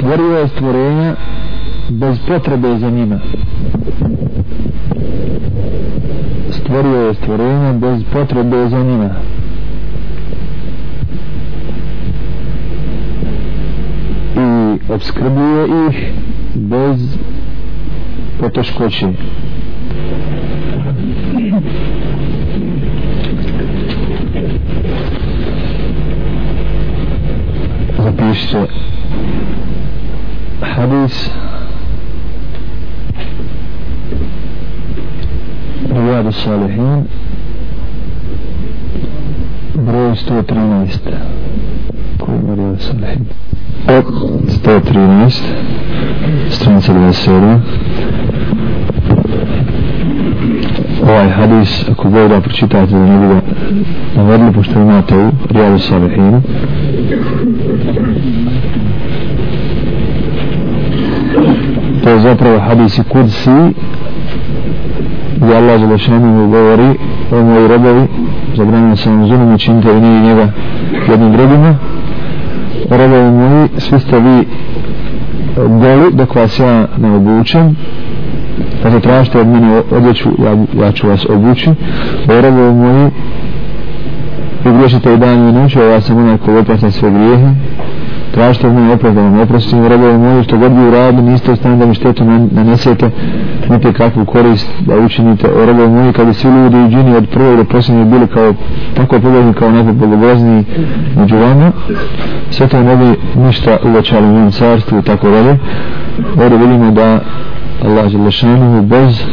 stvorio je stvorenja bez potrebe za njima. Stvorio je stvorenja bez potrebe za njima. I obskrbuje ih bez poteškoće. Zapišite hadis رياض الصالحين broj 113 koji je Riyad Salihin 113 stranica 27 ovaj hadis ako god da pročitate da ne bi ga navodili pošto imate u Riyad Salihin Zapravo hadisi kursi gdje Allah Želešanu govori o moji robovi zabranjeno sam vam zulom učinite i nije njega jednim drugima robovi moji svi ste vi e, goli dok vas ja ne obučem. Pa tražite od mene odjeću ja, ja ću vas obući. O robovi moji vi griješite i dan i noć ja sam onaj ko oprašta sve grijehe tražite od mene oprost da vam oprostim robovi moji što god bi uradili niste u stanju da mi štetu nanesete niti kakvu korist da učinite. O robovi moji kada svi ljudi i džini od prvog do posljednje bili kao tako pogledni kao neko bogobozni među vama sve to ne bi ništa uvećali u ovom carstvu i tako dalje. Ovdje vidimo da Allah Želešanu bez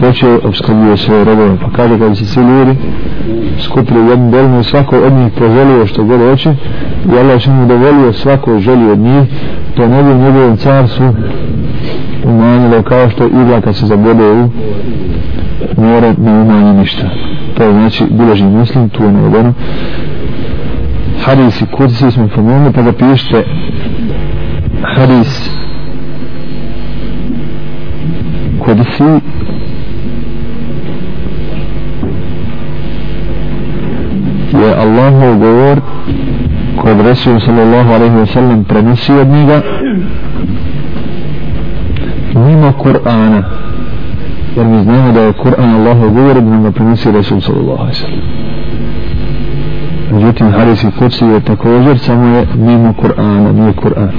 teškoće obskrbuje svoje robove pa kaže kada se svi ljudi skupili jednu dolinu svako od njih poželio što god hoće i Allah će mu dovolio svako želi od njih to ne bi njegovom carstvu umanjilo kao što igla kad se zabode u more ne umanji ništa. To je znači biloži muslim tu je navedeno. Hadis i kursi smo pomenuli pa da pišete hadis je Allahov govor kod Resul sallallahu alaihi wa sallam prenosi od njega mimo Kur'ana. Jer mi znamo da je Kur'an Allahov govor da nam ga prenosi Resul sallallahu alaihi wa sallam. Međutim hadis i kuci je također samo je mimo Kur'ana nije Kur'an.